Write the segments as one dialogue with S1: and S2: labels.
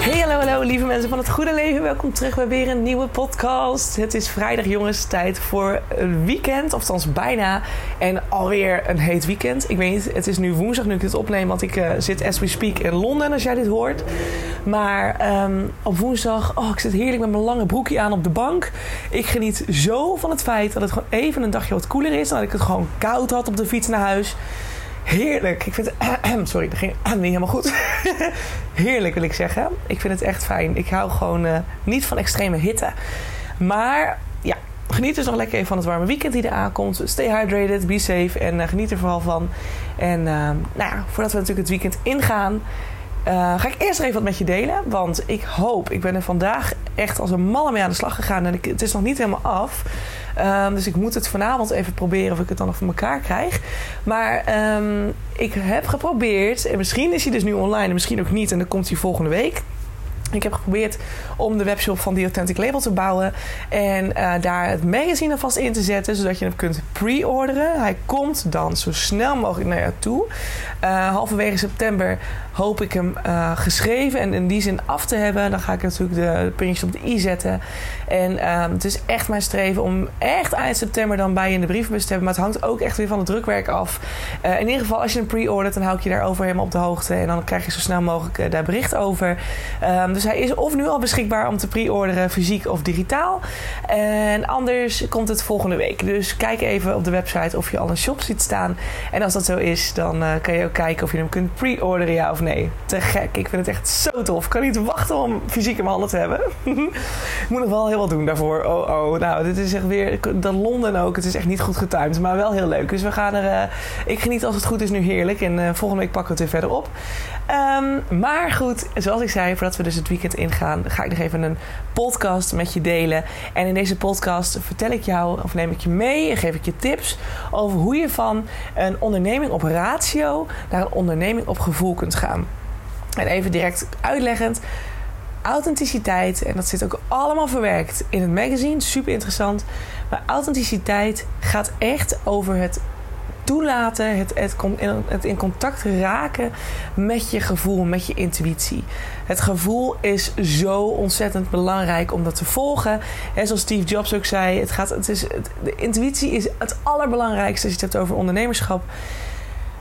S1: Hey, hallo, hallo, lieve mensen van het goede leven. Welkom terug bij weer een nieuwe podcast. Het is vrijdag, jongens, tijd voor een weekend, althans bijna. En alweer een heet weekend. Ik weet niet, het is nu woensdag nu ik dit opneem, want ik uh, zit as we speak in Londen, als jij dit hoort. Maar um, op woensdag, oh, ik zit heerlijk met mijn lange broekje aan op de bank. Ik geniet zo van het feit dat het gewoon even een dagje wat koeler is. En dat ik het gewoon koud had op de fiets naar huis. Heerlijk. Ik vind het. Sorry, dat ging niet helemaal goed. Heerlijk wil ik zeggen. Ik vind het echt fijn. Ik hou gewoon uh, niet van extreme hitte. Maar ja, geniet dus nog lekker even van het warme weekend die eraan komt. Stay hydrated, be safe en uh, geniet er vooral van. En uh, nou ja, voordat we natuurlijk het weekend ingaan. Ga ik eerst even wat met je delen. Want ik hoop, ik ben er vandaag echt als een malle mee aan de slag gegaan. En het is nog niet helemaal af. Um, dus ik moet het vanavond even proberen of ik het dan nog voor elkaar krijg. Maar um, ik heb geprobeerd, en misschien is hij dus nu online en misschien ook niet. En dan komt hij volgende week. Ik heb geprobeerd om de webshop van The Authentic Label te bouwen. En uh, daar het magazine alvast in te zetten. Zodat je hem kunt pre-orderen. Hij komt dan zo snel mogelijk naar jou toe. Uh, halverwege september hoop ik hem uh, geschreven en in die zin af te hebben. Dan ga ik natuurlijk de puntjes op de i zetten. En um, het is echt mijn streven om echt eind september dan bij je in de brievenbus te hebben. Maar het hangt ook echt weer van het drukwerk af. Uh, in ieder geval, als je hem pre-ordert, dan hou ik je daarover helemaal op de hoogte. En dan krijg je zo snel mogelijk uh, daar bericht over. Um, dus hij is of nu al beschikbaar om te pre-orderen, fysiek of digitaal. En anders komt het volgende week. Dus kijk even op de website of je al een shop ziet staan. En als dat zo is, dan kan je ook kijken of je hem kunt pre-orderen, ja of nee. Te gek. Ik vind het echt zo tof. Ik kan niet wachten om fysiek in mijn handen te hebben. ik moet nog wel heel wat doen daarvoor. Oh, oh. Nou, dit is echt weer... Dat Londen ook. Het is echt niet goed getimed. Maar wel heel leuk. Dus we gaan er... Uh, ik geniet als het goed is nu heerlijk. En uh, volgende week pakken we het weer verder op. Um, maar goed, zoals ik zei, voordat we dus het weekend ingaan... ga ik nog even een podcast met je delen. En in deze podcast vertel ik jou... of neem ik je mee en geef ik je tips... over hoe je van een onderneming op ratio... naar een onderneming op gevoel kunt gaan. En even direct uitleggend. Authenticiteit, en dat zit ook allemaal verwerkt in het magazine, super interessant. Maar authenticiteit gaat echt over het toelaten, het, het, het, in contact raken met je gevoel, met je intuïtie. Het gevoel is zo ontzettend belangrijk om dat te volgen. En zoals Steve Jobs ook zei, het gaat, het is, de intuïtie is het allerbelangrijkste als je het hebt over ondernemerschap.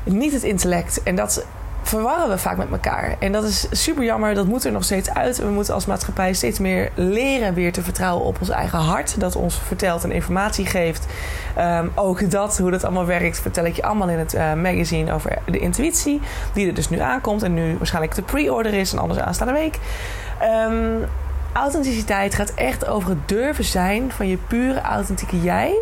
S1: Niet het intellect. En dat verwarren we vaak met elkaar. En dat is super jammer. Dat moet er nog steeds uit. We moeten als maatschappij steeds meer leren weer te vertrouwen op ons eigen hart. Dat ons vertelt en informatie geeft. Um, ook dat, hoe dat allemaal werkt, vertel ik je allemaal in het uh, magazine over de intuïtie. Die er dus nu aankomt. En nu waarschijnlijk de pre-order is en anders aanstaande week. Um, authenticiteit gaat echt over het durven zijn van je pure authentieke jij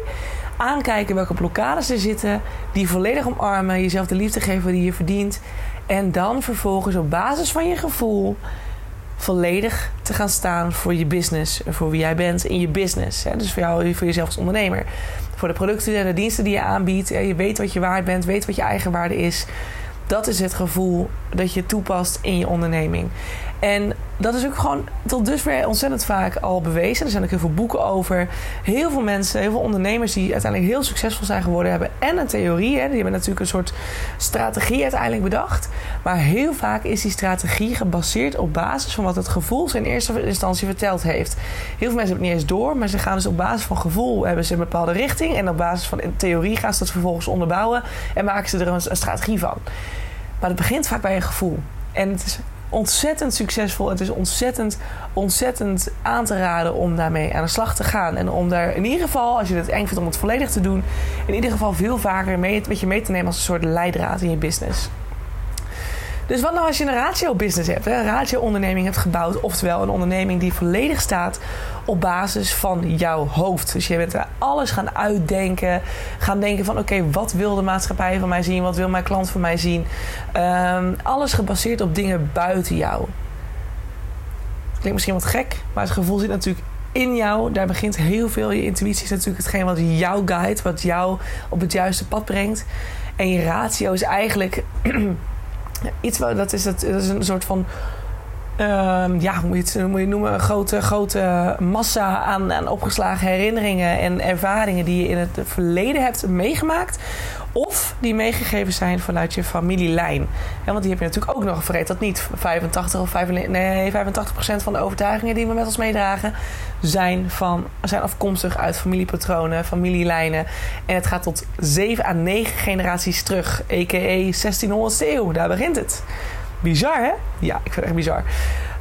S1: aankijken welke blokkades er zitten, die volledig omarmen, jezelf de liefde geven die je verdient en dan vervolgens op basis van je gevoel volledig te gaan staan voor je business. Voor wie jij bent in je business. Dus voor, jou, voor jezelf als ondernemer. Voor de producten en de diensten die je aanbiedt. Je weet wat je waard bent. Weet wat je eigen waarde is. Dat is het gevoel dat je toepast in je onderneming. En dat is ook gewoon tot dusver ontzettend vaak al bewezen. Er zijn ook heel veel boeken over. Heel veel mensen, heel veel ondernemers die uiteindelijk heel succesvol zijn geworden, hebben en een theorie. Hè. Die hebben natuurlijk een soort strategie uiteindelijk bedacht. Maar heel vaak is die strategie gebaseerd op basis van wat het gevoel ze in eerste instantie verteld heeft. Heel veel mensen hebben het niet eens door, maar ze gaan dus op basis van gevoel hebben ze een bepaalde richting. En op basis van theorie gaan ze dat vervolgens onderbouwen en maken ze er een, een strategie van. Maar het begint vaak bij een gevoel. En het is ontzettend succesvol. Het is ontzettend, ontzettend aan te raden om daarmee aan de slag te gaan. En om daar in ieder geval, als je het eng vindt om het volledig te doen, in ieder geval veel vaker mee, met je mee te nemen als een soort leidraad in je business. Dus wat nou als je een ratio-business hebt, hè? een ratio-onderneming hebt gebouwd, oftewel een onderneming die volledig staat op basis van jouw hoofd. Dus je bent er alles gaan uitdenken, gaan denken van oké, wat wil de maatschappij van mij zien, wat wil mijn klant van mij zien. Um, alles gebaseerd op dingen buiten jou. Klinkt misschien wat gek, maar het gevoel zit natuurlijk in jou. Daar begint heel veel. Je intuïtie is natuurlijk hetgeen wat jou guidt, wat jou op het juiste pad brengt. En je ratio is eigenlijk iets wat dat is, dat is een soort van. Uh, ja, hoe moet je het moet je noemen? Een grote, grote massa aan, aan opgeslagen herinneringen en ervaringen die je in het verleden hebt meegemaakt. Of die meegegeven zijn vanuit je familielijn. Ja, want die heb je natuurlijk ook nog. Vergeet dat niet. 85 of 85, nee, 85 van de overtuigingen die we met ons meedragen... Zijn, van, zijn afkomstig uit familiepatronen, familielijnen. En het gaat tot 7 à 9 generaties terug. A.k.a. 1600ste eeuw. Daar begint het. Bizar, hè? Ja, ik vind het echt bizar.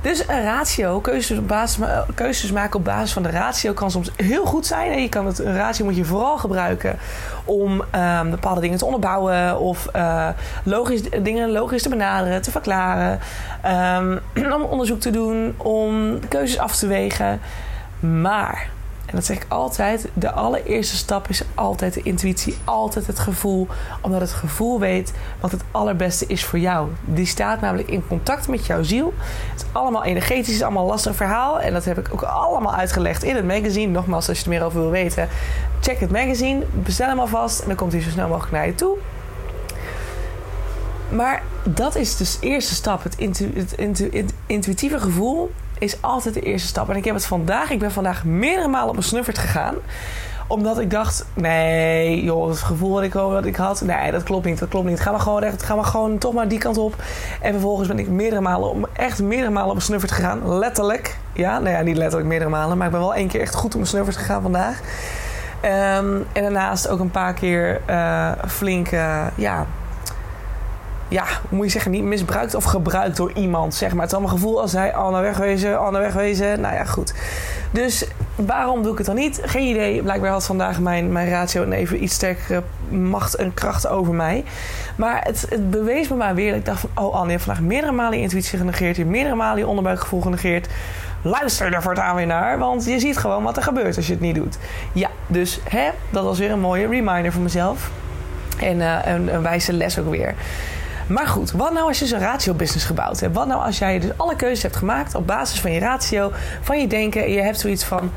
S1: Dus een ratio, keuzes, op basis, keuzes maken op basis van de ratio kan soms heel goed zijn. Je kan het, een ratio moet je vooral gebruiken om um, bepaalde dingen te onderbouwen of uh, logisch, dingen logisch te benaderen, te verklaren. Um, om onderzoek te doen, om keuzes af te wegen. Maar dat zeg ik altijd. De allereerste stap is altijd de intuïtie, altijd het gevoel. Omdat het gevoel weet wat het allerbeste is voor jou. Die staat namelijk in contact met jouw ziel. Het is allemaal energetisch, het is allemaal lastig verhaal. En dat heb ik ook allemaal uitgelegd in het magazine. Nogmaals, als je er meer over wil weten, check het magazine. Bestel hem alvast en dan komt hij zo snel mogelijk naar je toe. Maar dat is dus de eerste stap. Het, intu het intu intuïtieve gevoel is altijd de eerste stap. En ik heb het vandaag, ik ben vandaag meerdere malen op mijn snuffert gegaan omdat ik dacht, nee, joh, het gevoel dat ik, dat ik had, nee, dat klopt niet, dat klopt niet. Ga maar gewoon recht, ga maar gewoon toch maar die kant op. En vervolgens ben ik meerdere malen, echt meerdere malen op mijn snuffert gegaan. Letterlijk. Ja, nou ja, niet letterlijk meerdere malen, maar ik ben wel één keer echt goed op mijn snuffert gegaan vandaag. Um, en daarnaast ook een paar keer uh, flink, uh, ja, ja, hoe moet je zeggen, niet misbruikt of gebruikt door iemand, zeg maar. Het is allemaal gevoel als hij al naar wegwezen, naar wegwezen. Nou ja, goed. Dus waarom doe ik het dan niet? Geen idee. Blijkbaar had vandaag mijn, mijn ratio een even iets sterkere macht en kracht over mij. Maar het, het bewees me maar weer dat ik dacht van... Oh Anne, je hebt vandaag meerdere malen intuïtie genegeerd. Je hebt meerdere malen je onderbuikgevoel genegeerd. Luister er voortaan weer naar, want je ziet gewoon wat er gebeurt als je het niet doet. Ja, dus hè, dat was weer een mooie reminder voor mezelf. En uh, een, een wijze les ook weer. Maar goed, wat nou als je zo'n ratio-business gebouwd hebt? Wat nou als jij dus alle keuzes hebt gemaakt op basis van je ratio, van je denken en je hebt zoiets van...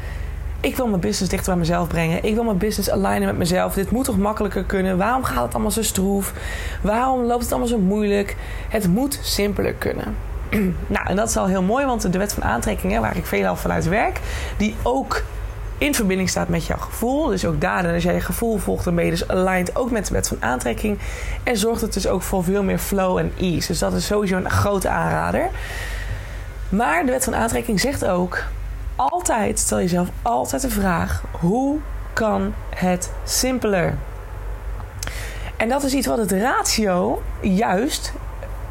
S1: Ik wil mijn business dichter bij mezelf brengen. Ik wil mijn business alignen met mezelf. Dit moet toch makkelijker kunnen? Waarom gaat het allemaal zo stroef? Waarom loopt het allemaal zo moeilijk? Het moet simpeler kunnen. nou, en dat is al heel mooi, want de wet van aantrekkingen, waar ik veelal vanuit werk, die ook in verbinding staat met jouw gevoel. Dus ook daarin, als jij je gevoel volgt, dan ben je dus aligned ook met de wet van aantrekking. En zorgt het dus ook voor veel meer flow en ease. Dus dat is sowieso een grote aanrader. Maar de wet van aantrekking zegt ook: altijd, stel jezelf altijd de vraag: hoe kan het simpeler? En dat is iets wat het ratio juist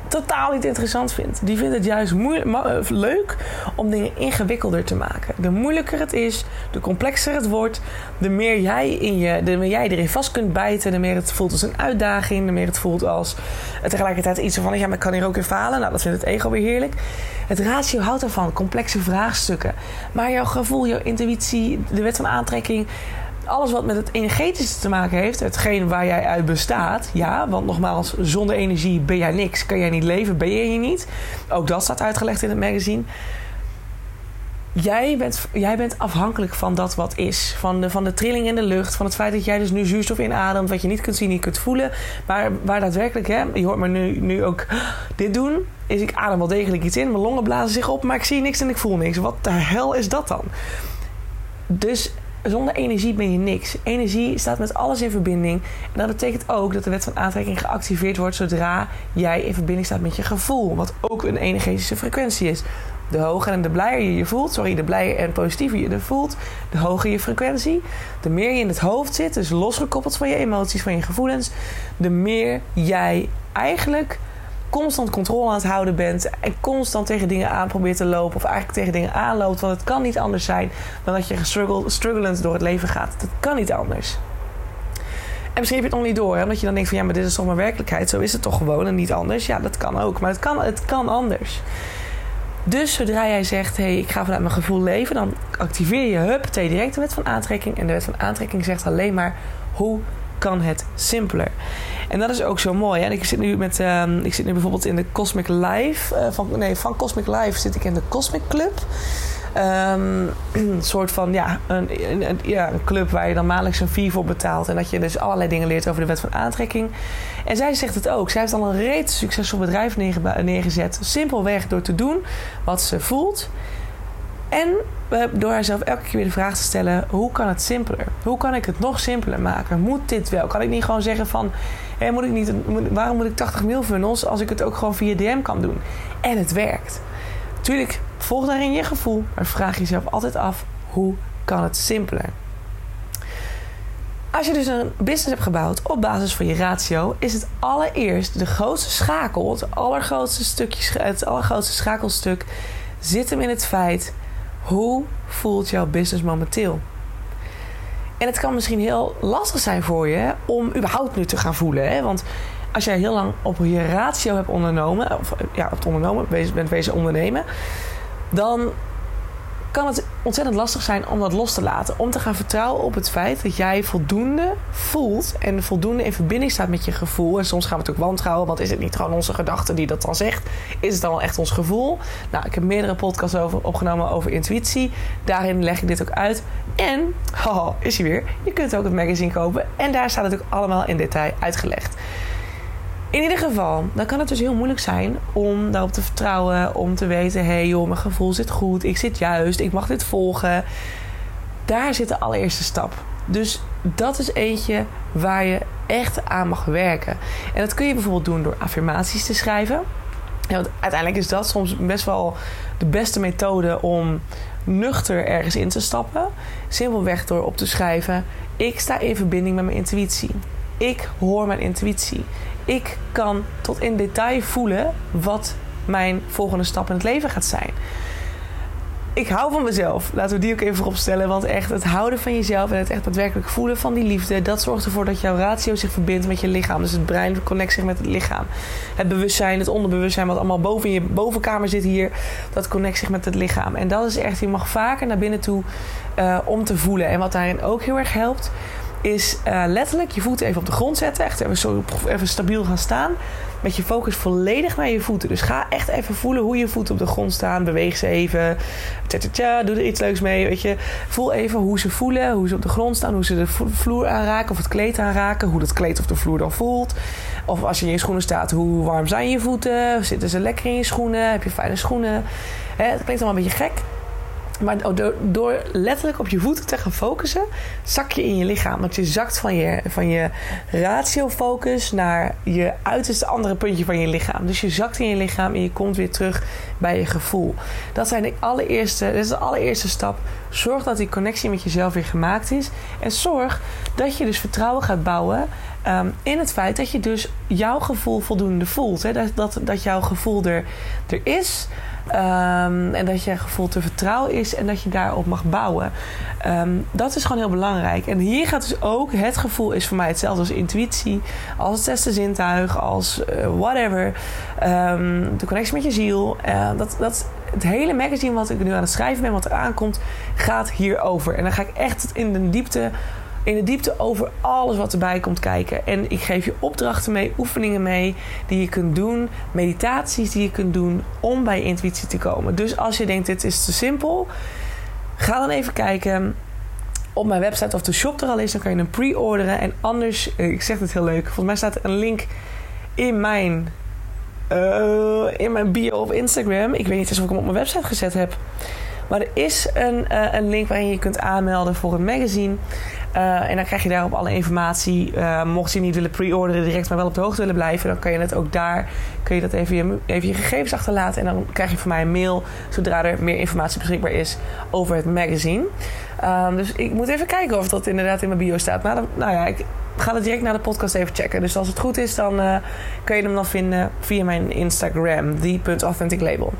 S1: totaal niet interessant vindt. Die vindt het juist eh, leuk om dingen ingewikkelder te maken. De moeilijker het is, de complexer het wordt, de meer jij, in je, de meer jij erin vast kunt bijten, de meer het voelt als een uitdaging, de meer het voelt als tegelijkertijd iets van ja, maar ik kan hier ook in falen. Nou, dat vindt het ego weer heerlijk. Het ratio houdt ervan, complexe vraagstukken. Maar jouw gevoel, jouw intuïtie, de wet van aantrekking alles wat met het energetische te maken heeft, hetgeen waar jij uit bestaat, ja, want nogmaals, zonder energie ben jij niks, kan jij niet leven, ben je hier niet. Ook dat staat uitgelegd in het magazine. Jij bent, jij bent afhankelijk van dat wat is. Van de, van de trilling in de lucht. Van het feit dat jij dus nu zuurstof inademt. Wat je niet kunt zien, niet kunt voelen. Maar waar daadwerkelijk, hè, je hoort me nu, nu ook dit doen. Is ik adem wel degelijk iets in. Mijn longen blazen zich op. Maar ik zie niks en ik voel niks. Wat de hel is dat dan? Dus zonder energie ben je niks. Energie staat met alles in verbinding. En dat betekent ook dat de wet van aantrekking geactiveerd wordt zodra jij in verbinding staat met je gevoel. Wat ook een energetische frequentie is. De hoger en de blijer je je voelt, sorry, de blijer en positiever je je voelt, de hoger je frequentie. De meer je in het hoofd zit, dus losgekoppeld van je emoties, van je gevoelens, de meer jij eigenlijk constant controle aan het houden bent en constant tegen dingen aan probeert te lopen of eigenlijk tegen dingen aanloopt, want het kan niet anders zijn dan dat je strugglend door het leven gaat. Dat kan niet anders. En misschien heb je het nog niet door, hè? omdat je dan denkt van ja, maar dit is toch maar werkelijkheid. Zo is het toch gewoon en niet anders. Ja, dat kan ook, maar het kan, het kan anders. Dus zodra jij zegt, hé, hey, ik ga vanuit mijn gevoel leven, dan activeer je hup, direct de wet van aantrekking. En de wet van aantrekking zegt alleen maar hoe kan het simpeler. En dat is ook zo mooi. Hè? Ik, zit nu met, uh, ik zit nu bijvoorbeeld in de Cosmic Life. Uh, van, nee, van Cosmic Life zit ik in de Cosmic Club. Um, een soort van ja een, een, ja, een club waar je dan maandelijks een fee voor betaalt. En dat je dus allerlei dingen leert over de wet van aantrekking. En zij zegt het ook. Zij heeft al een reeds succesvol bedrijf neergezet. Simpelweg door te doen wat ze voelt. En door haarzelf elke keer weer de vraag te stellen: hoe kan het simpeler? Hoe kan ik het nog simpeler maken? Moet dit wel? Kan ik niet gewoon zeggen van: moet ik niet, waarom moet ik 80 mail funnels als ik het ook gewoon via DM kan doen? En het werkt. Tuurlijk, volg daarin je gevoel, maar vraag jezelf altijd af: hoe kan het simpeler? Als je dus een business hebt gebouwd op basis van je ratio, is het allereerst de grootste schakel, het allergrootste stukje, het allergrootste schakelstuk, zit hem in het feit hoe voelt jouw business momenteel? En het kan misschien heel lastig zijn voor je om überhaupt nu te gaan voelen. Hè? Want als jij heel lang op je ratio hebt ondernomen, of ja, hebt ondernomen, bent wezen ondernemen, dan kan het ontzettend lastig zijn om dat los te laten. Om te gaan vertrouwen op het feit dat jij voldoende voelt en voldoende in verbinding staat met je gevoel. En soms gaan we het ook wantrouwen, want is het niet gewoon onze gedachte die dat dan zegt? Is het dan wel echt ons gevoel? Nou, ik heb meerdere podcasts over, opgenomen over intuïtie. Daarin leg ik dit ook uit. En, haha, is hij weer. Je kunt ook het magazine kopen. En daar staat het ook allemaal in detail uitgelegd. In ieder geval, dan kan het dus heel moeilijk zijn om daarop te vertrouwen. Om te weten, hé hey joh, mijn gevoel zit goed. Ik zit juist. Ik mag dit volgen. Daar zit de allereerste stap. Dus dat is eentje waar je echt aan mag werken. En dat kun je bijvoorbeeld doen door affirmaties te schrijven. Want uiteindelijk is dat soms best wel de beste methode om nuchter ergens in te stappen. Simpelweg door op te schrijven: Ik sta in verbinding met mijn intuïtie. Ik hoor mijn intuïtie ik kan tot in detail voelen wat mijn volgende stap in het leven gaat zijn. Ik hou van mezelf. Laten we die ook even voorop stellen. Want echt het houden van jezelf en het echt daadwerkelijk voelen van die liefde... dat zorgt ervoor dat jouw ratio zich verbindt met je lichaam. Dus het brein connect zich met het lichaam. Het bewustzijn, het onderbewustzijn... wat allemaal boven je bovenkamer zit hier... dat connect zich met het lichaam. En dat is echt... je mag vaker naar binnen toe uh, om te voelen. En wat daarin ook heel erg helpt is uh, letterlijk je voeten even op de grond zetten. Echt even, zo, even stabiel gaan staan. Met je focus volledig naar je voeten. Dus ga echt even voelen hoe je voeten op de grond staan. Beweeg ze even. Tja, tja, tja, doe er iets leuks mee. Weet je. Voel even hoe ze voelen. Hoe ze op de grond staan. Hoe ze de vloer aanraken. Of het kleed aanraken. Hoe dat kleed of de vloer dan voelt. Of als je in je schoenen staat. Hoe warm zijn je voeten? Zitten ze lekker in je schoenen? Heb je fijne schoenen? Het klinkt allemaal een beetje gek. Maar door, door, letterlijk op je voeten te gaan focussen, zak je in je lichaam. Want je zakt van je, van je ratio-focus naar je uiterste andere puntje van je lichaam. Dus je zakt in je lichaam en je komt weer terug bij je gevoel. Dat, zijn de allereerste, dat is de allereerste stap. Zorg dat die connectie met jezelf weer gemaakt is. En zorg dat je dus vertrouwen gaat bouwen um, in het feit dat je dus jouw gevoel voldoende voelt. Hè? Dat, dat, dat jouw gevoel er, er is. Um, en dat je gevoel te vertrouwen is en dat je daarop mag bouwen. Um, dat is gewoon heel belangrijk. En hier gaat dus ook, het gevoel is voor mij hetzelfde als intuïtie, als het zesde zintuig, als uh, whatever. De connectie met je ziel. Dat, dat, het hele magazine wat ik nu aan het schrijven ben, wat er aankomt, gaat hierover. En dan ga ik echt in de diepte in de diepte over alles wat erbij komt kijken. En ik geef je opdrachten mee, oefeningen mee die je kunt doen, meditaties die je kunt doen om bij je intuïtie te komen. Dus als je denkt dit is te simpel, ga dan even kijken op mijn website of de shop er al is, dan kan je hem pre-orderen. En anders, eh, ik zeg het heel leuk, volgens mij staat een link in mijn, uh, in mijn bio op Instagram. Ik weet niet eens of ik hem op mijn website gezet heb. Maar er is een, uh, een link waarin je kunt aanmelden voor een magazine. Uh, en dan krijg je daarop alle informatie. Uh, mocht je niet willen pre-orderen direct, maar wel op de hoogte willen blijven, dan kan je het ook daar, kun je dat even je, even je gegevens achterlaten. En dan krijg je van mij een mail zodra er meer informatie beschikbaar is over het magazine. Um, dus ik moet even kijken of dat inderdaad in mijn bio staat. Nou, nou ja, ik ga het direct naar de podcast even checken. Dus als het goed is, dan uh, kun je hem dan vinden via mijn Instagram, the.authenticlabel.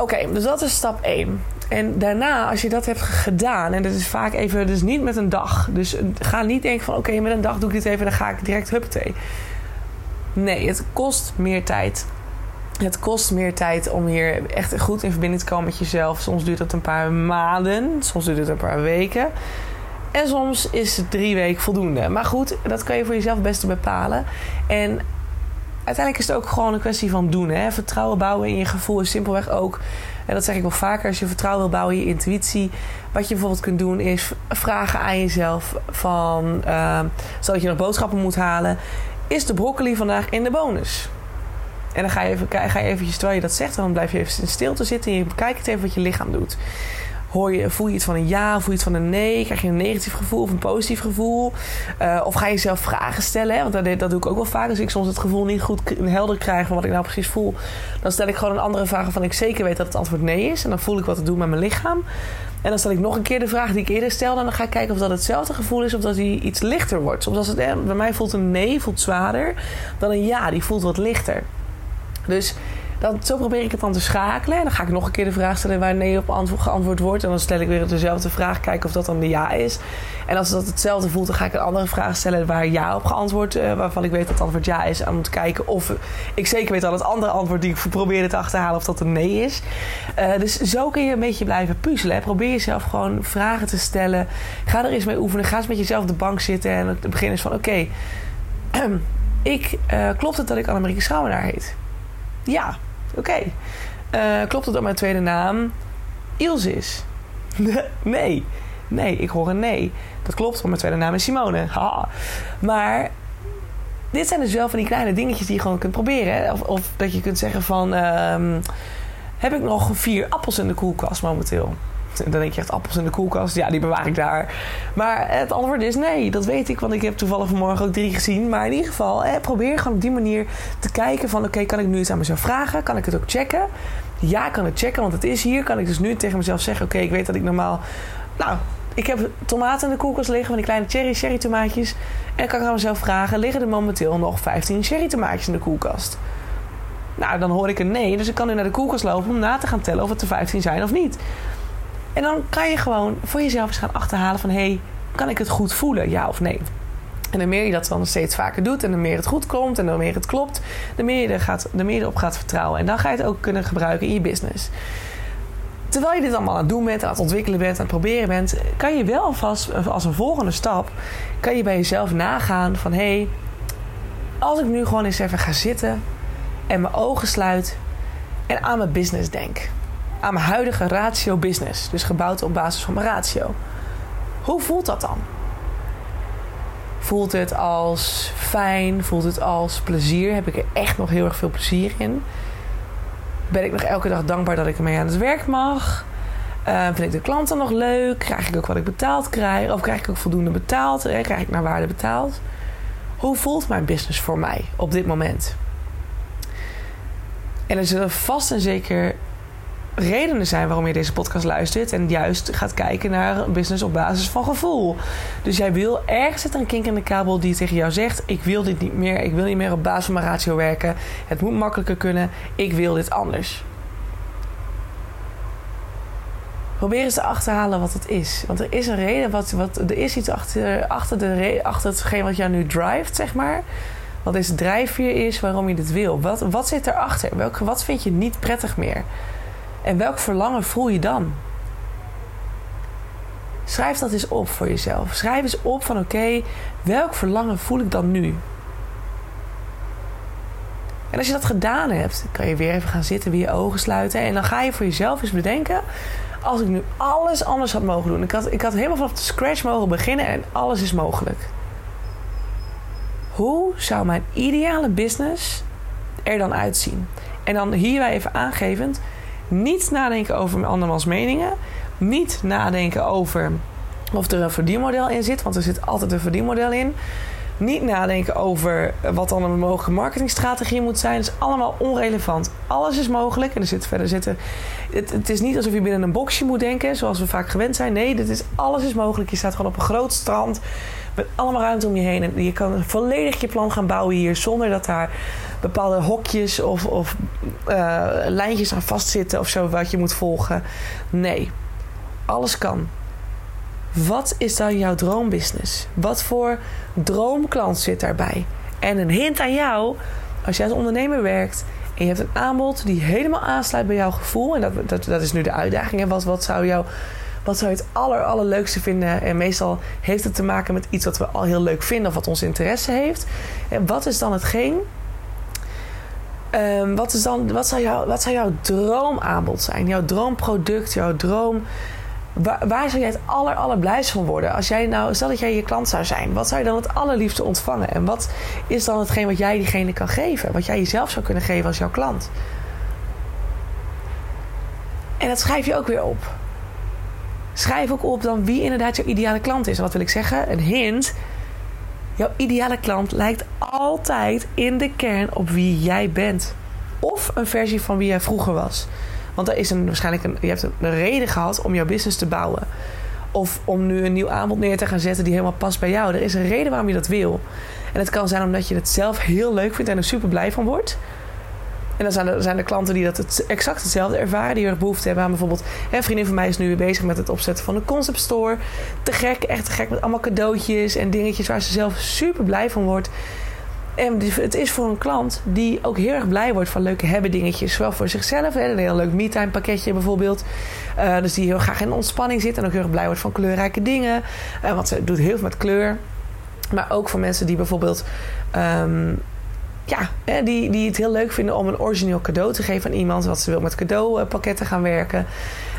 S1: Oké, dus dat is stap 1. En daarna, als je dat hebt gedaan, en dat is vaak even, dus niet met een dag. Dus ga niet denken van oké, met een dag doe ik dit even, dan ga ik direct huppatee. Nee, het kost meer tijd. Het kost meer tijd om hier echt goed in verbinding te komen met jezelf. Soms duurt het een paar maanden, soms duurt het een paar weken. En soms is het drie weken voldoende. Maar goed, dat kan je voor jezelf best bepalen. En uiteindelijk is het ook gewoon een kwestie van doen. Hè? Vertrouwen bouwen in je gevoel is simpelweg ook... en dat zeg ik wel vaker, als je vertrouwen wil bouwen in je intuïtie... wat je bijvoorbeeld kunt doen is vragen aan jezelf van... Uh, stel dat je nog boodschappen moet halen... is de broccoli vandaag in de bonus? En dan ga je, even, ga je eventjes, terwijl je dat zegt... dan blijf je even in stilte zitten en je bekijkt even wat je lichaam doet hoor je, voel je iets van een ja, voel je iets van een nee? Krijg je een negatief gevoel of een positief gevoel? Uh, of ga je zelf vragen stellen? Hè? Want dat, dat doe ik ook wel vaak. Als ik soms het gevoel niet goed helder krijg van wat ik nou precies voel, dan stel ik gewoon een andere vraag van ik zeker weet dat het antwoord nee is. En dan voel ik wat het doet met mijn lichaam. En dan stel ik nog een keer de vraag die ik eerder stelde. En dan ga ik kijken of dat hetzelfde gevoel is of dat die iets lichter wordt. Soms als het bij mij voelt een nee voelt zwaarder dan een ja, die voelt wat lichter. Dus dan, zo probeer ik het dan te schakelen. En dan ga ik nog een keer de vraag stellen waar nee op antwoord, geantwoord wordt. En dan stel ik weer dezelfde vraag, kijken of dat dan de ja is. En als dat hetzelfde voelt, dan ga ik een andere vraag stellen waar ja op geantwoord, uh, waarvan ik weet dat het antwoord ja is. En te kijken of ik zeker weet dat het andere antwoord die ik probeerde te achterhalen, of dat een nee is. Uh, dus zo kun je een beetje blijven puzzelen. Probeer jezelf gewoon vragen te stellen. Ga er eens mee oefenen. Ga eens met jezelf op de bank zitten. En het begin is van: oké, ik, uh, klopt het dat ik Annemarie Schouwenaar heet? Ja, Oké. Uh, klopt het dat mijn tweede naam Ilse is? nee. Nee, ik hoor een nee. Dat klopt, want mijn tweede naam is Simone. Ha. Maar dit zijn dus wel van die kleine dingetjes die je gewoon kunt proberen. Of, of, dat je kunt zeggen van... Um, heb ik nog vier appels in de koelkast momenteel? Dan denk je echt appels in de koelkast. Ja, die bewaar ik daar. Maar het antwoord is nee, dat weet ik. Want ik heb toevallig vanmorgen ook drie gezien. Maar in ieder geval, probeer gewoon op die manier te kijken van... oké, kan ik nu iets aan mezelf vragen? Kan ik het ook checken? Ja, kan ik checken, want het is hier. Kan ik dus nu tegen mezelf zeggen... oké, ik weet dat ik normaal... Nou, ik heb tomaten in de koelkast liggen, van die kleine cherry, cherry tomaatjes. En kan ik aan mezelf vragen: liggen er momenteel nog 15 cherry tomaatjes in de koelkast? Nou, dan hoor ik een nee. Dus ik kan nu naar de koelkast lopen om na te gaan tellen of het er 15 zijn of niet. En dan kan je gewoon voor jezelf eens gaan achterhalen van... hé, hey, kan ik het goed voelen, ja of nee? En de meer je dat dan steeds vaker doet en de meer het goed komt en de meer het klopt, de meer je, er gaat, de meer je erop gaat vertrouwen. En dan ga je het ook kunnen gebruiken in je business. Terwijl je dit allemaal aan het doen bent, aan het ontwikkelen bent, aan het proberen bent, kan je wel alvast als een volgende stap, kan je bij jezelf nagaan van hé, hey, als ik nu gewoon eens even ga zitten en mijn ogen sluit en aan mijn business denk aan mijn huidige ratio business. Dus gebouwd op basis van mijn ratio. Hoe voelt dat dan? Voelt het als fijn? Voelt het als plezier? Heb ik er echt nog heel erg veel plezier in? Ben ik nog elke dag dankbaar dat ik ermee aan het werk mag? Uh, vind ik de klanten nog leuk? Krijg ik ook wat ik betaald krijg? Of krijg ik ook voldoende betaald? Krijg ik naar waarde betaald? Hoe voelt mijn business voor mij op dit moment? En er zullen vast en zeker redenen zijn waarom je deze podcast luistert. En juist gaat kijken naar een business op basis van gevoel. Dus jij wil ergens zit er een kink in de kabel die tegen jou zegt: Ik wil dit niet meer. Ik wil niet meer op basis van mijn ratio werken. Het moet makkelijker kunnen. Ik wil dit anders. Probeer eens te achterhalen wat het is. Want er is een reden, wat, wat, er is iets achter, achter, de, achter hetgeen wat jou nu drijft, zeg maar. Wat deze drijfveer is waarom je dit wil. Wat, wat zit erachter? Welke, wat vind je niet prettig meer? En welk verlangen voel je dan? Schrijf dat eens op voor jezelf. Schrijf eens op van oké, welk verlangen voel ik dan nu? En als je dat gedaan hebt, kan je weer even gaan zitten, weer je ogen sluiten. En dan ga je voor jezelf eens bedenken: als ik nu alles anders had mogen doen. Ik had, ik had helemaal vanaf de scratch mogen beginnen en alles is mogelijk. Hoe zou mijn ideale business er dan uitzien? En dan hierbij even aangevend: niet nadenken over andermans meningen. Niet nadenken over of er een verdienmodel in zit, want er zit altijd een verdienmodel in. Niet nadenken over wat dan een mogelijke marketingstrategie moet zijn. Dat is allemaal onrelevant. Alles is mogelijk. En er zit verder zitten. Het, het, is niet alsof je binnen een boxje moet denken, zoals we vaak gewend zijn. Nee, dit is, alles is mogelijk. Je staat gewoon op een groot strand met allemaal ruimte om je heen. En je kan volledig je plan gaan bouwen hier zonder dat daar bepaalde hokjes of, of uh, lijntjes aan vastzitten of zo wat je moet volgen. Nee, alles kan. Wat is dan jouw droombusiness? Wat voor droomklant zit daarbij? En een hint aan jou, als jij als ondernemer werkt en je hebt een aanbod die helemaal aansluit bij jouw gevoel, en dat, dat, dat is nu de uitdaging. Wat, wat zou jou wat zou je het aller, allerleukste vinden? En meestal heeft het te maken met iets wat we al heel leuk vinden of wat ons interesse heeft. En wat is dan hetgeen? Um, wat, is dan, wat, zou jou, wat zou jouw droomaanbod zijn? Jouw droomproduct, jouw droom. Waar, waar zou jij het aller, allerblijst van worden? Als jij nou, stel dat jij je klant zou zijn, wat zou je dan het allerliefste ontvangen? En wat is dan hetgeen wat jij diegene kan geven? Wat jij jezelf zou kunnen geven als jouw klant? En dat schrijf je ook weer op. Schrijf ook op dan wie inderdaad jouw ideale klant is. En wat wil ik zeggen? Een hint. Jouw ideale klant lijkt altijd in de kern op wie jij bent. Of een versie van wie jij vroeger was. Want er is een, waarschijnlijk een, je hebt een reden gehad om jouw business te bouwen. Of om nu een nieuw aanbod neer te gaan zetten die helemaal past bij jou. Er is een reden waarom je dat wil. En het kan zijn omdat je het zelf heel leuk vindt en er super blij van wordt. En dan zijn er, zijn klanten die dat het, exact hetzelfde ervaren. Die er behoefte hebben aan bijvoorbeeld... Hè, een vriendin van mij is nu weer bezig met het opzetten van een concept store. Te gek, echt te gek met allemaal cadeautjes en dingetjes waar ze zelf super blij van wordt. En het is voor een klant die ook heel erg blij wordt van leuke hebben dingetjes. Zowel voor zichzelf, hè, een heel leuk me-time pakketje bijvoorbeeld. Uh, dus die heel graag in ontspanning zit en ook heel erg blij wordt van kleurrijke dingen. Uh, want ze doet heel veel met kleur. Maar ook voor mensen die bijvoorbeeld um, ja, die, die het heel leuk vinden om een origineel cadeau te geven aan iemand. Wat ze wil met cadeaupakketten gaan werken.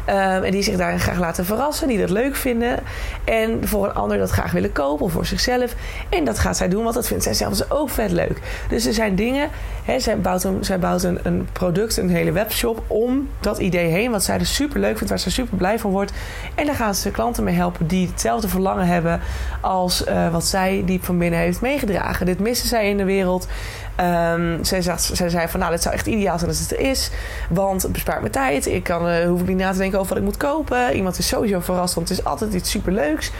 S1: Ehm, en die zich daarin graag laten verrassen, die dat leuk vinden. En voor een ander dat graag willen kopen of voor zichzelf. En dat gaat zij doen, want dat vindt zij zelf dus ook vet leuk. Dus er zijn dingen. Hè, zij bouwt, een, een, product, een hele webshop om dat idee heen. Wat zij dus super leuk vindt, waar ze super blij van wordt. En daar gaan ze klanten mee helpen die hetzelfde verlangen hebben als uh, wat zij diep van binnen heeft meegedragen. Dit missen zij in de wereld. Um, zij, zag, zij zei van nou, dit zou echt ideaal zijn als het er is. Want het bespaart me tijd. Ik kan, uh, hoef ik niet na te denken over wat ik moet kopen. Iemand is sowieso verrast, want het is altijd iets superleuks.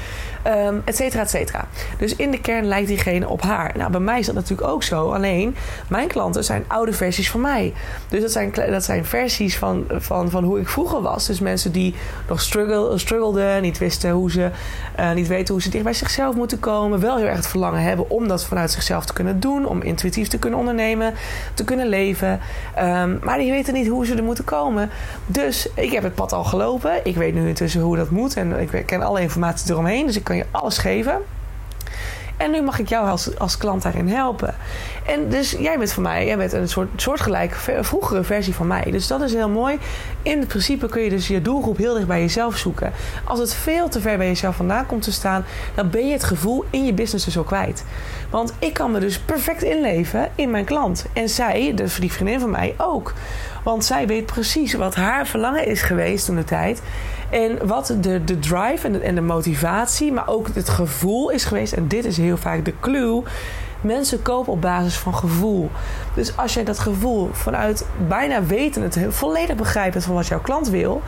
S1: Um, et cetera, et cetera. Dus in de kern lijkt diegene op haar. Nou, bij mij is dat natuurlijk ook zo. Alleen, mijn klanten zijn oude versies van mij. Dus dat zijn, dat zijn versies van, van, van hoe ik vroeger was. Dus mensen die nog struggle, struggelden, niet wisten hoe ze, uh, niet weten hoe ze dicht bij zichzelf moeten komen. Wel heel erg het verlangen hebben om dat vanuit zichzelf te kunnen doen. Om intuïtief te kunnen ondernemen, te kunnen leven. Um, maar die weten niet hoe ze er moeten komen. Dus ik heb het pad al gelopen. Ik weet nu intussen hoe dat moet. En ik ken alle informatie eromheen. Dus ik kan je alles geven. En nu mag ik jou als, als klant daarin helpen. En dus jij bent voor mij, jij bent een soort soortgelijke vroegere versie van mij. Dus dat is heel mooi. In principe kun je dus je doelgroep heel dicht bij jezelf zoeken. Als het veel te ver bij jezelf vandaan komt te staan, dan ben je het gevoel in je business dus ook kwijt. Want ik kan me dus perfect inleven in mijn klant. En zij, dus die vriendin van mij, ook. Want zij weet precies wat haar verlangen is geweest toen de tijd. En wat de, de drive en de, motivatie, maar ook het gevoel is geweest. En dit is heel vaak de clue. Mensen kopen op basis van gevoel. Dus als jij dat gevoel vanuit bijna weten, het volledig begrijpen van wat jouw klant wil,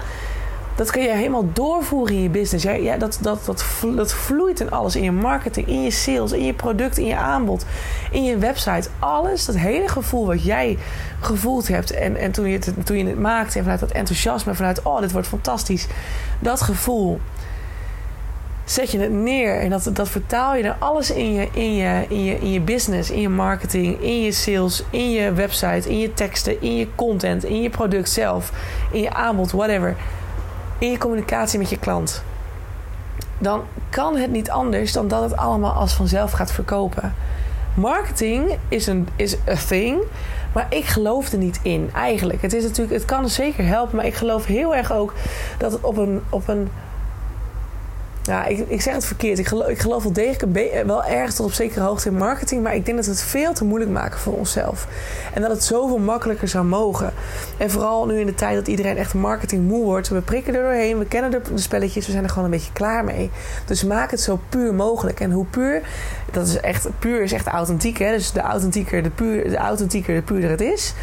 S1: dat kun je helemaal doorvoeren in je business. Ja, dat, dat, dat, dat vloeit in alles. In je marketing, in je sales, in je product, in je aanbod, in je website. Alles, dat hele gevoel wat jij gevoeld hebt. En, en toen, je het, toen je het maakte, en vanuit dat enthousiasme, vanuit oh, dit wordt fantastisch. Dat gevoel. Zet je het neer en dat, dat vertaal je naar alles in je, in, je, in, je, in je business, in je marketing, in je sales, in je website, in je teksten, in je content, in je product zelf, in je aanbod, whatever in je communicatie met je klant, dan kan het niet anders dan dat het allemaal als vanzelf gaat verkopen. Marketing is een is a thing, maar ik geloof er niet in eigenlijk. Het is natuurlijk, het kan zeker helpen, maar ik geloof heel erg ook dat het op een, op een ja, ik, ik zeg het verkeerd. Ik geloof, ik geloof wel degelijk wel ergens tot op zekere hoogte in marketing. Maar ik denk dat we het veel te moeilijk maken voor onszelf. En dat het zoveel makkelijker zou mogen. En vooral nu in de tijd dat iedereen echt marketing moe wordt. We prikken er doorheen. We kennen de, spelletjes. We zijn er gewoon een beetje klaar mee. Dus maak het zo puur mogelijk. En hoe puur, dat is echt, puur is echt authentiek. Hè? Dus de authentieker, de, puur, de authentieker, de puurder het is.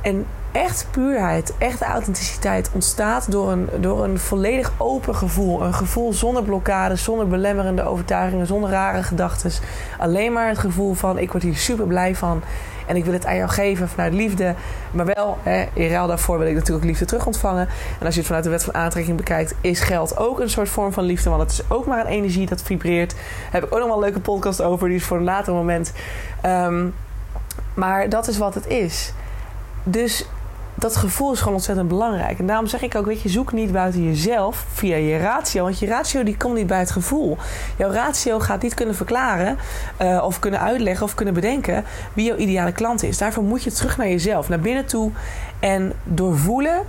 S1: En Echt puurheid, echt authenticiteit ontstaat door een, door een volledig open gevoel. Een gevoel zonder blokkades, zonder belemmerende overtuigingen, zonder rare gedachten. Alleen maar het gevoel van: ik word hier super blij van. En ik wil het aan jou geven vanuit liefde. Maar wel, hè, in ruil daarvoor wil ik natuurlijk liefde terug ontvangen. En als je het vanuit de wet van aantrekking bekijkt, is geld ook een soort vorm van liefde. Want het is ook maar een energie dat vibreert. Daar heb ik ook nog wel een leuke podcast over. Die is voor een later moment. Ehm, maar dat is wat het is. Dus dat gevoel is gewoon ontzettend belangrijk. En daarom zeg ik ook, weet je, zoek niet buiten jezelf via je ratio. Want je ratio die komt niet bij het gevoel. Jouw ratio gaat niet kunnen verklaren uh, of kunnen uitleggen of kunnen bedenken wie jouw ideale klant is. Daarvoor moet je terug naar jezelf, naar binnen toe. En doorvoelen,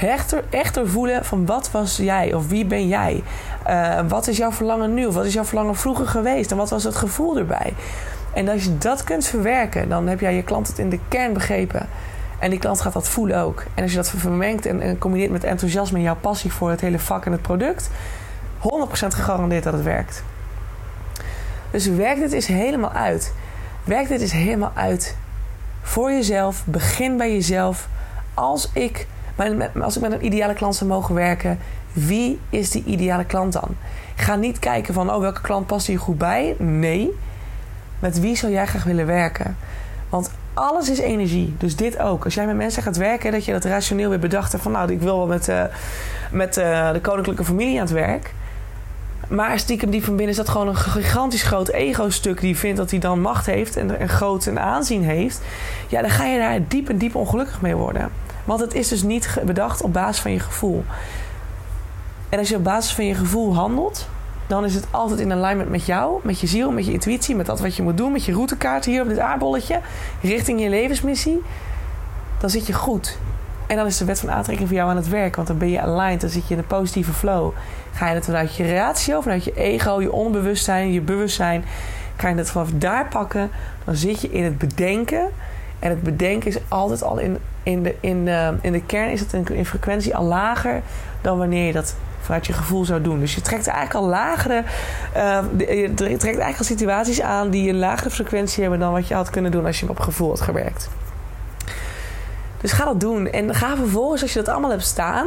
S1: echter, echt doorvoelen van wat was jij of wie ben jij? Uh, wat is jouw verlangen nu of wat is jouw verlangen vroeger geweest? En wat was het gevoel erbij? En als je dat kunt verwerken, dan heb jij je klant het in de kern begrepen. En die klant gaat dat voelen ook. En als je dat vermengt en, combineert met enthousiasme en jouw passie voor het hele vak en het product, 100% gegarandeerd dat het werkt. Dus werk dit eens helemaal uit. Werk dit eens helemaal uit. Voor jezelf. Begin bij jezelf. Als ik, als ik met een ideale klant zou mogen werken, wie is die ideale klant dan? Ga niet kijken van, oh, welke klant past hier goed bij? Nee. Met wie zou jij graag willen werken? Want alles is energie. Dus dit ook. Als jij met mensen gaat werken, dat je dat rationeel weer bedacht hebt van nou, ik wil wel met, uh, met uh, de koninklijke familie aan het werk. Maar stiekem die van binnen is dat gewoon een gigantisch groot ego-stuk die vindt dat hij dan macht heeft en, en groot en aanzien heeft. Ja, dan ga je daar diep en diep ongelukkig mee worden. Want het is dus niet bedacht op basis van je gevoel. En als je op basis van je gevoel handelt, dan is het altijd in alignment met jou, met je ziel, met je intuïtie, met dat wat je moet doen, met je routekaart hier op dit aardbolletje, richting je levensmissie. Dan zit je goed. En dan is de wet van aantrekking voor jou aan het werk, want dan ben je aligned, dan zit je in de positieve flow. Ga je het vanuit je ratio, vanuit je ego, je onbewustzijn, je bewustzijn, ga je het vanaf daar pakken, dan zit je in het bedenken. En het bedenken is altijd al in, in, de, in, de, in de kern is het in, in frequentie al lager dan wanneer je dat vanuit je gevoel zou doen. Dus je trekt eigenlijk al lagere, uh, je trekt eigenlijk al situaties aan die een lagere frequentie hebben dan wat je had kunnen doen als je op gevoel had gewerkt. Dus ga dat doen. En ga vervolgens, als je dat allemaal hebt staan,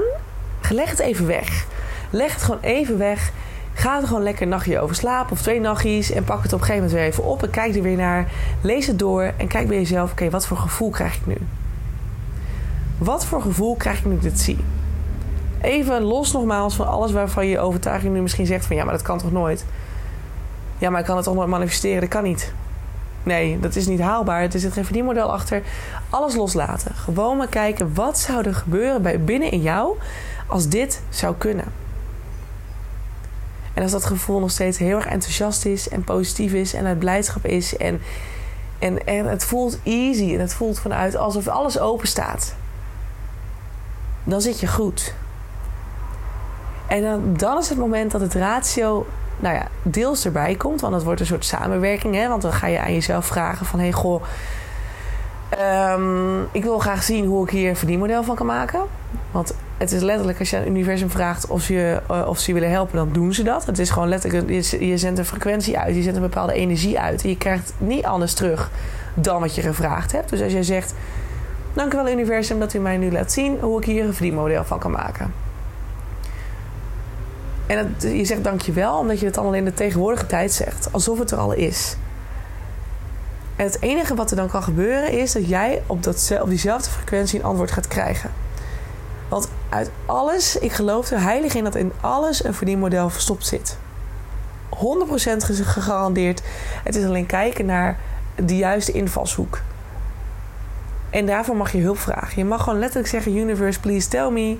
S1: leg het even weg. Leg het gewoon even weg. Ga er gewoon lekker een nachtje over slapen of twee nachtjes. En pak het op een gegeven moment weer even op. En kijk er weer naar. Lees het door. En kijk bij jezelf: oké, wat voor gevoel krijg ik nu? Wat voor gevoel krijg ik nu dit zie? Even los nogmaals van alles waarvan je overtuiging nu misschien zegt van ja, maar dat kan toch nooit? Ja, maar ik kan het toch nooit manifesteren? Dat kan niet. Nee, dat is niet haalbaar. Er zit geen verdienmodel achter. Alles loslaten. Gewoon maar kijken wat zou er gebeuren bij binnen in jou als dit zou kunnen. En als dat gevoel nog steeds heel erg enthousiast is en positief is en uit blijdschap is en, en, en het voelt easy en het voelt vanuit alsof alles open staat, dan zit je goed. En dan, dan is het moment dat het ratio nou ja, deels erbij komt. Want het wordt een soort samenwerking. Hè? Want dan ga je aan jezelf vragen van... hey, goh, um, ik wil graag zien hoe ik hier een verdienmodel van kan maken. Want het is letterlijk, als je aan het universum vraagt of ze, uh, of ze willen helpen, dan doen ze dat. Het is gewoon letterlijk, je, je zendt een frequentie uit, je zendt een bepaalde energie uit. En je krijgt niet anders terug dan wat je gevraagd hebt. Dus als jij zegt, dank u wel universum dat u mij nu laat zien hoe ik hier een verdienmodel van kan maken. En je zegt dankjewel omdat je het allemaal in de tegenwoordige tijd zegt. Alsof het er al is. En het enige wat er dan kan gebeuren is dat jij op, dat, diezelfde frequentie een antwoord gaat krijgen. Want uit alles, ik geloof er heilig in dat in alles een verdienmodel verstopt zit. 100% gegarandeerd. Het is alleen kijken naar de juiste invalshoek. En daarvoor mag je hulp vragen. Je mag gewoon letterlijk zeggen: Universe, please tell me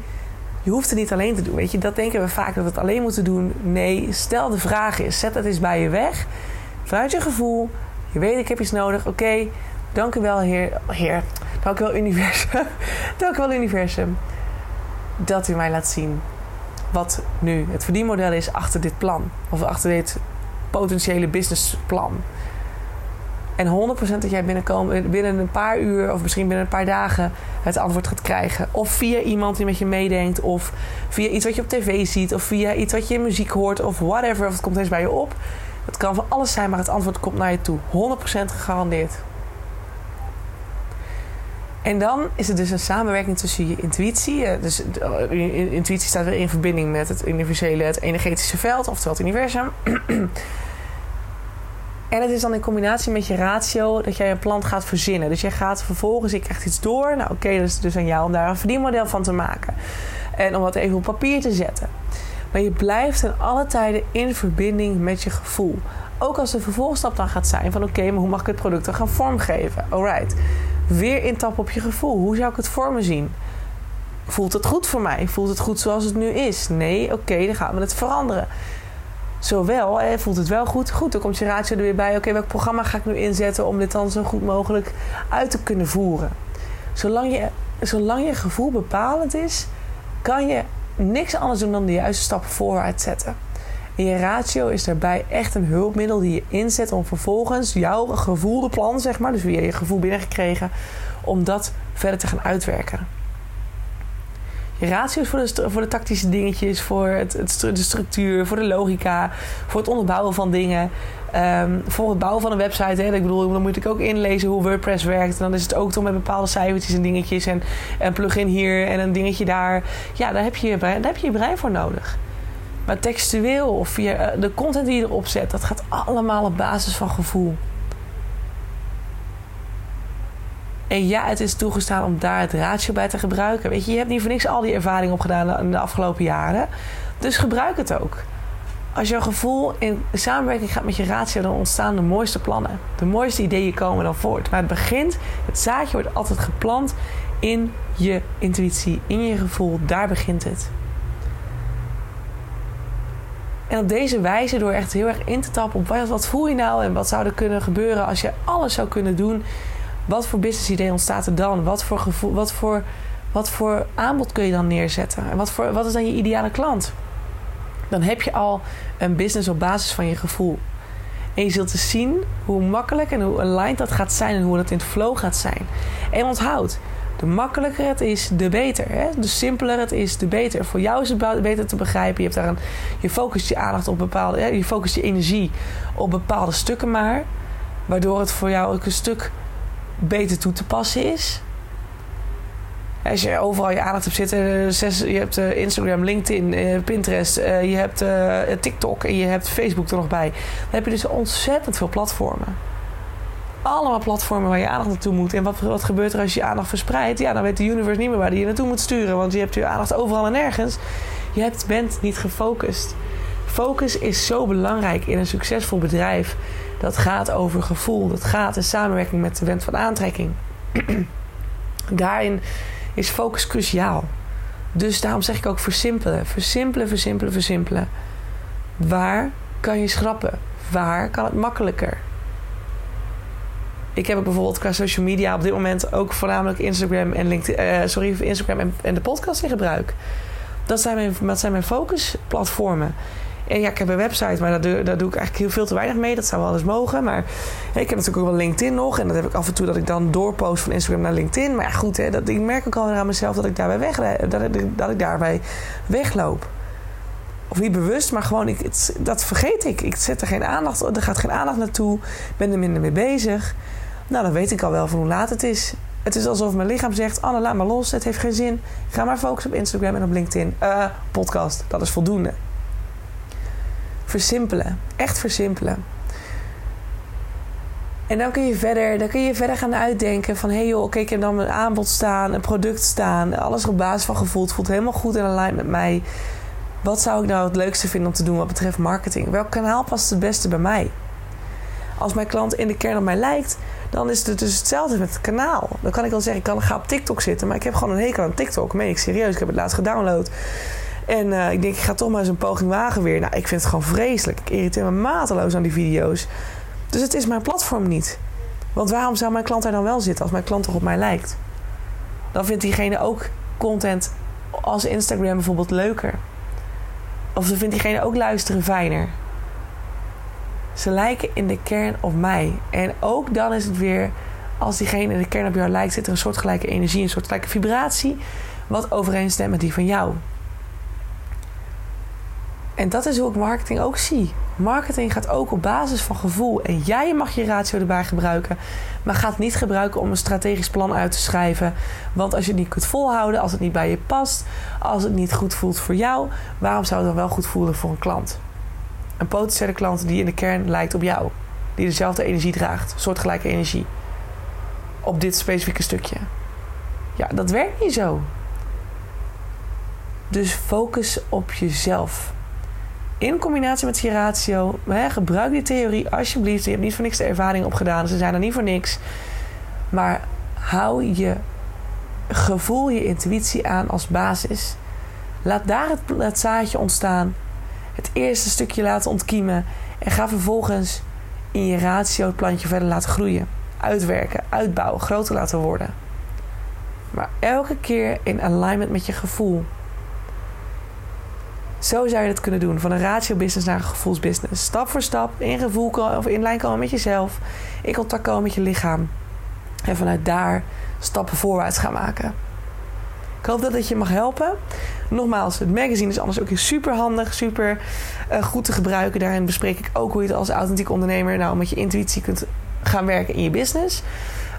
S1: je hoeft het niet alleen te doen. Weet je, dat denken we vaak dat we het alleen moeten doen. Nee, stel de vraag eens. Zet het eens bij je weg. Vanuit je gevoel. Je weet, ik heb iets nodig. Oké, dank u wel, Heer. Heer, dank u wel, Universum. dank u wel, Universum. Dat u mij laat zien wat nu het verdienmodel is achter dit plan. Of achter dit potentiële businessplan. En 100% dat jij binnenkomen, binnen een paar uur of misschien binnen een paar dagen het antwoord gaat krijgen. Of via iemand die met je meedenkt. Of via iets wat je op tv ziet. Of via iets wat je in muziek hoort. Of whatever. Of het komt eens bij je op. Het kan van alles zijn, maar het antwoord komt naar je toe. 100% gegarandeerd. En dan is het dus een samenwerking tussen je intuïtie. eh, Dus uh, intuïtie staat weer in verbinding met het universele, het energetische veld, oftewel het universum. en het is dan in combinatie met je ratio dat jij een plan gaat verzinnen. Dus jij gaat vervolgens, ik krijg iets door. Nou oké, dat is dus aan jou om daar een verdienmodel van te maken. En om dat even op papier te zetten. Maar je blijft in alle tijden in verbinding met je gevoel. Ook als de vervolgstap dan gaat zijn van oké, maar hoe mag ik het product dan gaan vormgeven? Alright. Weer intappen op je gevoel. Hoe zou ik het voor me zien? Voelt het goed voor mij? Voelt het goed zoals het nu is? Nee, oké, dan gaan we het veranderen. Zowel, voelt het wel goed? Goed, dan komt je ratio er weer bij. Oké, welk programma ga ik nu inzetten om dit dan zo goed mogelijk uit te kunnen voeren? Zolang je, zolang je gevoel bepalend is, kan je niks anders doen dan de juiste stappen voorwaarts zetten. En je ratio is daarbij echt een hulpmiddel die je inzet om vervolgens jouw gevoelde plan, zeg maar, dus wie je je gevoel binnengekregen, om dat verder te gaan uitwerken. Je ratio is voor de, voor de tactische dingetjes, voor het, het, de structuur, voor de logica, voor het onderbouwen van dingen. Um, voor het bouwen van een website. Hè. Ik bedoel, dan moet ik ook inlezen hoe WordPress werkt. En dan is het ook toch met bepaalde cijfertjes en dingetjes. En een plugin hier en een dingetje daar. Ja, daar heb je, daar heb je je brein voor nodig. Maar textueel of via de content die je erop zet, dat gaat allemaal op basis van gevoel. En ja, het is toegestaan om daar het ratio bij te gebruiken. Weet je, je hebt niet voor niks al die ervaring opgedaan in de afgelopen jaren. Dus gebruik het ook. Als jouw gevoel in samenwerking gaat met je ratio, dan ontstaan de mooiste plannen. De mooiste ideeën komen dan voort. Maar het begint, het zaadje wordt altijd geplant in je intuïtie, in je gevoel. Daar begint het. En op deze wijze, door echt heel erg in te tappen op wat voel je nou en wat zou er kunnen gebeuren als je alles zou kunnen doen. Wat voor business idee ontstaat er dan? Wat voor, gevoel, wat voor, wat voor aanbod kun je dan neerzetten? En wat, voor, wat is dan je ideale klant? Dan heb je al een business op basis van je gevoel. En je zult dus zien hoe makkelijk en hoe aligned dat gaat zijn en hoe dat in het flow gaat zijn. En onthoud, de makkelijker het is, de beter. Hè? De simpeler het is, de beter. Voor jou is het beter te begrijpen. Je, hebt daar een, je focust je aandacht op bepaalde... Hè? Je focust je energie op bepaalde stukken maar. Waardoor het voor jou ook een stuk beter toe te passen is. Als je overal je aandacht hebt zitten, zes, je hebt Instagram, LinkedIn, Pinterest, je hebt TikTok en je hebt Facebook er nog bij. Dan heb je dus ontzettend veel platformen. Allemaal platformen waar je aandacht naartoe moet. En wat, wat gebeurt er als je je aandacht verspreidt? Ja, dan weet de universe niet meer waar die je naartoe moet sturen. Want je hebt je aandacht overal en nergens. Je bent niet gefocust. Focus is zo belangrijk in een succesvol bedrijf. Dat gaat over gevoel. Dat gaat in samenwerking met de wet van aantrekking. Daarin is focus cruciaal. Dus daarom zeg ik ook versimpelen. Versimpelen, versimpelen, versimpelen. Waar kan je schrappen? Waar kan het makkelijker? Ik heb bijvoorbeeld qua social media op dit moment ook voornamelijk Instagram en LinkedIn, uh, sorry, Instagram en, en, de podcast in gebruik. Dat zijn mijn, dat zijn mijn focusplatformen. En ja, ik heb een website, maar daar doe, doe ik eigenlijk heel veel te weinig mee. Dat zou wel eens mogen. Maar ik heb natuurlijk ook wel LinkedIn nog. En dat heb ik af en toe dat ik dan doorpost van Instagram naar LinkedIn. Maar ja, goed, hè, dat, ik merk ook al aan mezelf dat ik daarbij, weg, dat, ik, dat ik daarbij wegloop. Of niet bewust, maar gewoon, ik, dat vergeet ik. Ik zet er geen aandacht, er gaat geen aandacht naartoe. Ik ben er minder mee bezig. Nou, dan weet ik al wel van hoe laat het is. Het is alsof mijn lichaam zegt: Anne, laat maar los. Het heeft geen zin. Ga maar focussen op Instagram en op LinkedIn. Uh, podcast, dat is voldoende. Versimpelen. Echt versimpelen. En dan kun je verder, dan kun je verder gaan uitdenken van... hé hey joh, oké, ik heb dan een aanbod staan, een product staan... alles op basis van gevoel, het voelt helemaal goed in lijn met mij. Wat zou ik nou het leukste vinden om te doen wat betreft marketing? Welk kanaal past het beste bij mij? Als mijn klant in de kern op mij lijkt... dan is het dus hetzelfde met het kanaal. Dan kan ik wel zeggen, ik kan, ga op TikTok zitten... maar ik heb gewoon een hekel aan TikTok. Meen ik serieus, ik heb het laatst gedownload... En uh, ik denk, ik ga toch maar eens een poging wagen weer. Nou, ik vind het gewoon vreselijk. Ik irriteer me mateloos aan die video's. Dus het is mijn platform niet. Want waarom zou mijn klant er dan wel zitten als mijn klant toch op mij lijkt? Dan vindt diegene ook content als Instagram bijvoorbeeld leuker. Of dan vindt diegene ook luisteren fijner. Ze lijken in de kern op mij. En ook dan is het weer, als diegene in de kern op jou lijkt, zit er een soortgelijke energie, een soortgelijke vibratie, wat overeenstemt met die van jou. En dat is hoe ik marketing ook zie. Marketing gaat ook op basis van gevoel. En jij mag je ratio erbij gebruiken. Maar ga het niet gebruiken om een strategisch plan uit te schrijven. Want als je het niet kunt volhouden, als het niet bij je past, als het niet goed voelt voor jou, waarom zou het dan wel goed voelen voor een klant? Een potentiële klant die in de kern lijkt op jou. Die dezelfde energie draagt, soortgelijke energie. Op dit specifieke stukje. Ja, dat werkt niet zo. Dus focus op jezelf. In combinatie met je ratio, hè, gebruik die theorie alsjeblieft. Je hebt niet voor niks de ervaring opgedaan, ze zijn er niet voor niks. Maar hou je gevoel, je intuïtie aan als basis. Laat daar het, het zaadje ontstaan. Het eerste stukje laten ontkiemen. En ga vervolgens in je ratio het plantje verder laten groeien. Uitwerken, uitbouwen, groter laten worden. Maar elke keer in alignment met je gevoel. Zo zou je dat kunnen doen. Van een ratio business naar een gevoelsbusiness. Stap voor stap in gevoel of in lijn komen met jezelf. In contact komen met je lichaam. En vanuit daar stappen voorwaarts gaan maken. Ik hoop dat het je mag helpen. Nogmaals, het magazine is anders ook super handig, super uh, goed te gebruiken. Daarin bespreek ik ook hoe je het als authentiek ondernemer nou met je intuïtie kunt gaan werken in je business.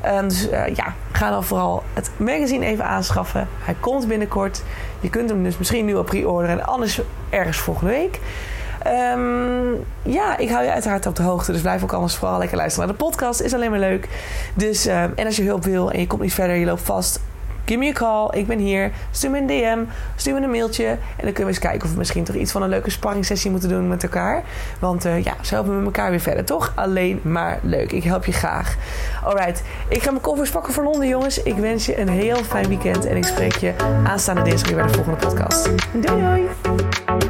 S1: Um, dus uh, ja, ga dan vooral het magazine even aanschaffen. Hij komt binnenkort. Je kunt hem dus misschien nu op pre-orderen en anders ergens volgende week. Um, ja, ik hou je uiteraard op de hoogte. Dus blijf ook anders vooral lekker luisteren naar de podcast. Is alleen maar leuk. Dus, um, en als je hulp wil en je komt niet verder, je loopt vast give me a call. Ik ben hier. Stuur me een DM. Stuur me een mailtje. En dan kunnen we eens kijken of we misschien toch iets van een leuke sparringssessie moeten doen met elkaar. Want uh, ja, zo helpen we elkaar weer verder, toch? Alleen maar leuk. Ik help je graag. Alright, ik ga mijn koffers pakken voor Londen, jongens. Ik wens je een heel fijn weekend. En ik spreek je aanstaande dinsdag weer bij de volgende podcast. Doei doei!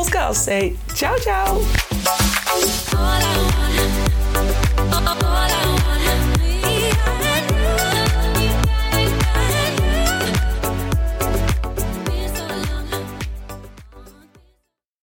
S1: Hey, ciao, ciao.